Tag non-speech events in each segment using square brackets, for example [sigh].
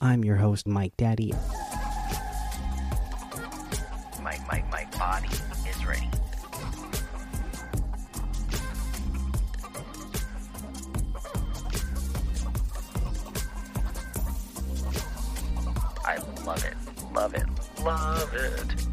I'm your host, Mike Daddy. My, my, my body is ready. I love it, love it, love it.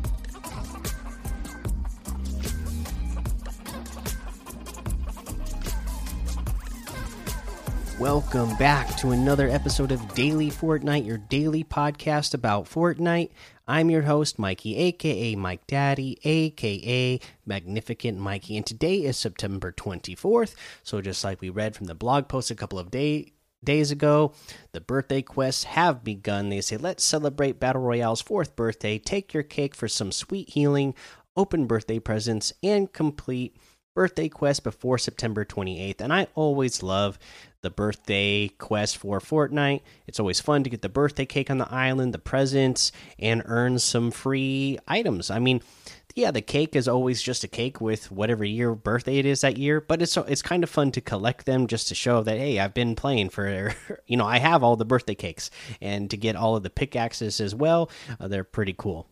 Welcome back to another episode of Daily Fortnite, your daily podcast about Fortnite. I'm your host, Mikey, aka Mike Daddy, aka Magnificent Mikey, and today is September 24th. So, just like we read from the blog post a couple of day, days ago, the birthday quests have begun. They say, Let's celebrate Battle Royale's fourth birthday, take your cake for some sweet healing, open birthday presents, and complete birthday quest before September 28th. And I always love the birthday quest for Fortnite. It's always fun to get the birthday cake on the island, the presents, and earn some free items. I mean, yeah, the cake is always just a cake with whatever year birthday it is that year, but it's it's kind of fun to collect them just to show that hey, I've been playing for [laughs] you know, I have all the birthday cakes and to get all of the pickaxes as well. Uh, they're pretty cool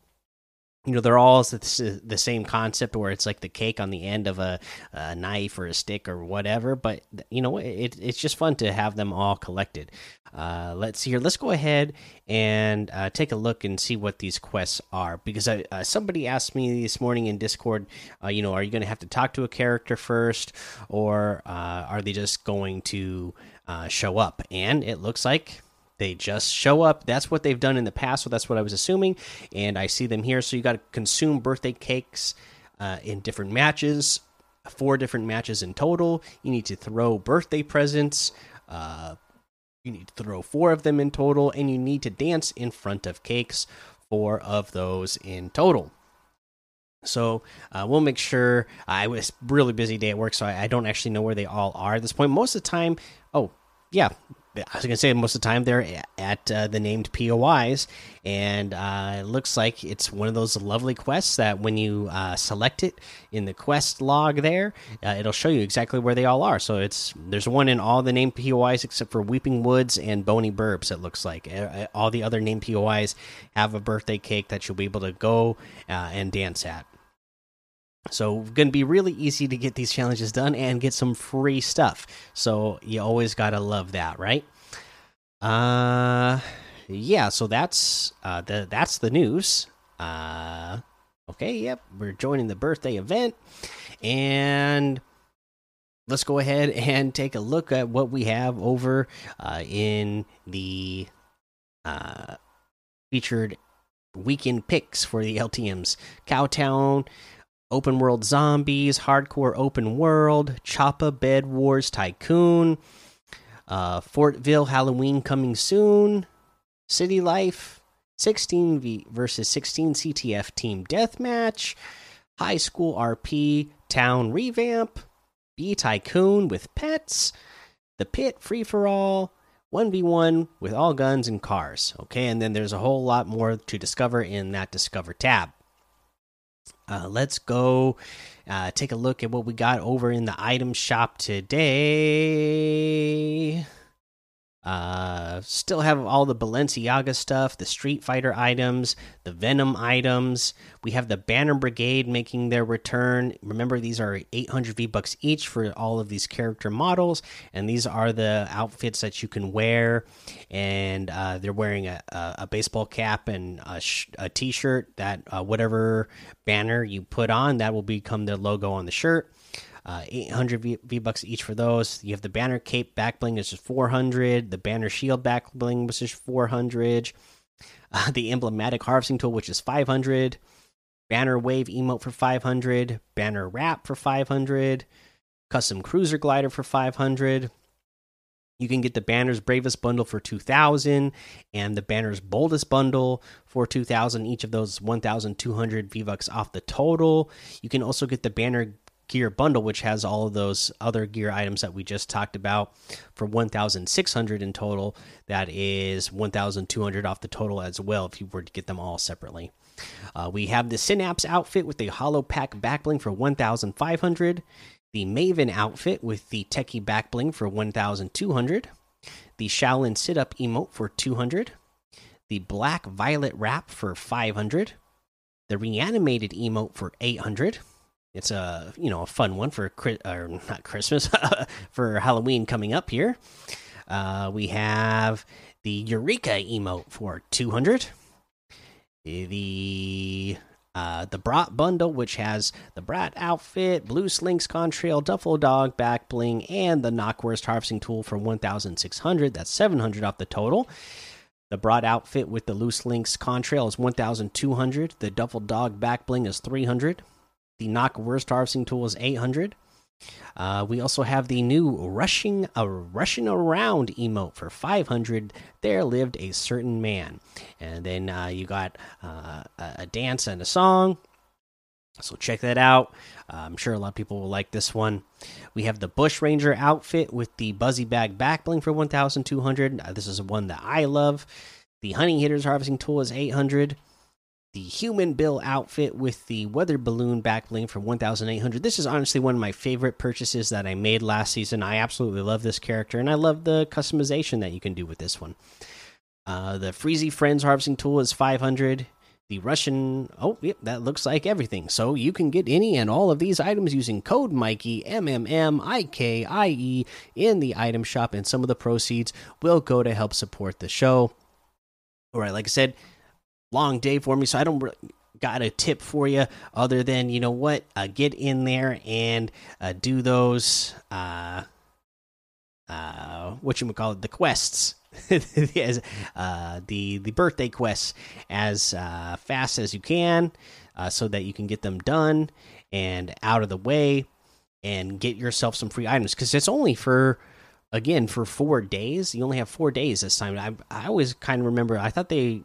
you know they're all the same concept where it's like the cake on the end of a, a knife or a stick or whatever but you know it, it's just fun to have them all collected. Uh, let's see here. Let's go ahead and uh, take a look and see what these quests are because I, uh, somebody asked me this morning in discord uh, you know are you going to have to talk to a character first or uh, are they just going to uh, show up? And it looks like they just show up. That's what they've done in the past, so that's what I was assuming. And I see them here. So you got to consume birthday cakes uh, in different matches, four different matches in total. You need to throw birthday presents. Uh, you need to throw four of them in total, and you need to dance in front of cakes, four of those in total. So uh, we'll make sure. I was really busy day at work, so I, I don't actually know where they all are at this point. Most of the time, oh yeah, I was gonna say most of the time they're at uh, the named POIs, and uh, it looks like it's one of those lovely quests that when you uh, select it in the quest log there, uh, it'll show you exactly where they all are. So it's there's one in all the named POIs except for Weeping Woods and Bony Burbs. It looks like all the other named POIs have a birthday cake that you'll be able to go uh, and dance at. So, going to be really easy to get these challenges done and get some free stuff. So, you always got to love that, right? Uh yeah, so that's uh the that's the news. Uh okay, yep, we're joining the birthday event and let's go ahead [laughs] and take a look at what we have over uh in the uh featured weekend picks for the LTMs. Cowtown Open World Zombies, Hardcore Open World, Choppa Bed Wars Tycoon, uh, Fortville Halloween coming soon, City Life, 16 v versus 16 CTF Team Deathmatch, High School RP Town Revamp, B Tycoon with pets, The Pit Free for All, 1v1 with all guns and cars. Okay, and then there's a whole lot more to discover in that Discover tab. Uh, let's go uh, take a look at what we got over in the item shop today. Uh, still have all the Balenciaga stuff, the Street Fighter items, the Venom items. We have the Banner Brigade making their return. Remember, these are 800 V bucks each for all of these character models, and these are the outfits that you can wear. And uh, they're wearing a, a, a, baseball cap and a, a t-shirt. That uh, whatever banner you put on, that will become the logo on the shirt uh, 800 v, v, bucks each for those. You have the banner cape back bling, which is 400. The banner shield back bling, which is 400. Uh, the emblematic harvesting tool, which is 500. Banner wave emote for 500. Banner wrap for 500. Custom cruiser glider for 500. You can get the Banner's Bravest bundle for 2000 and the Banner's Boldest bundle for 2000. Each of those 1200 V-Bucks off the total. You can also get the Banner gear bundle, which has all of those other gear items that we just talked about for 1,600 in total. That is 1,200 off the total as well if you were to get them all separately. Uh, we have the Synapse outfit with the Hollow Pack backbling for 1,500. The Maven outfit with the Techie backbling for 1,200. The Shaolin sit up emote for 200. the Black Violet wrap for 500, the reanimated emote for 800. It's a you know a fun one for or not Christmas [laughs] for Halloween coming up here. Uh, we have the Eureka emote for 200. The uh, the Brat bundle, which has the Brat outfit, Loose Links Contrail, Duffel Dog back bling, and the Knockwurst harvesting tool for 1,600. That's 700 off the total. The Brat outfit with the Loose Links Contrail is 1,200. The Duffel Dog back bling is 300. The Knockwurst harvesting tool is 800. Uh, we also have the new rushing a rushing around emote for 500. There lived a certain man, and then uh, you got uh, a dance and a song. So check that out. Uh, I'm sure a lot of people will like this one. We have the Bush Ranger outfit with the Buzzy Bag backbling for 1,200. Uh, this is one that I love. The Honey Hitters harvesting tool is 800 the human bill outfit with the weather balloon back bling for 1800 this is honestly one of my favorite purchases that i made last season. I absolutely love this character and i love the customization that you can do with this one. Uh, the freezy friends harvesting tool is 500 the russian oh yep that looks like everything. So you can get any and all of these items using code mikey m-m-m-i-k-i-e in the item shop and some of the proceeds will go to help support the show. All right like i said long day for me, so I don't got a tip for you other than you know what, uh, get in there and uh, do those uh, uh, what you would call it, the quests. [laughs] uh, the the birthday quests as uh, fast as you can, uh, so that you can get them done and out of the way, and get yourself some free items because it's only for again for four days. You only have four days this time. I I always kind of remember. I thought they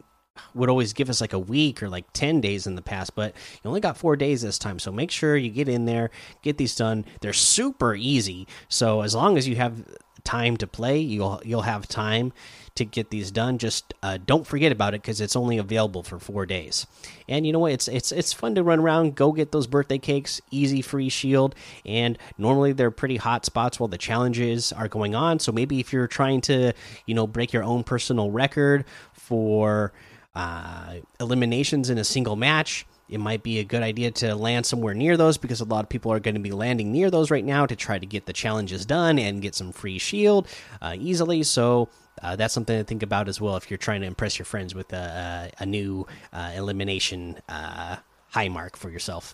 would always give us like a week or like 10 days in the past, but you only got four days this time. So make sure you get in there, get these done. They're super easy. So as long as you have time to play, you'll you'll have time to get these done. Just uh, don't forget about it because it's only available for four days. And you know what? It's it's it's fun to run around, go get those birthday cakes, easy free shield. And normally they're pretty hot spots while the challenges are going on. So maybe if you're trying to you know break your own personal record for uh, eliminations in a single match. It might be a good idea to land somewhere near those because a lot of people are going to be landing near those right now to try to get the challenges done and get some free shield uh, easily. So uh, that's something to think about as well if you're trying to impress your friends with a, a, a new uh, elimination uh, high mark for yourself.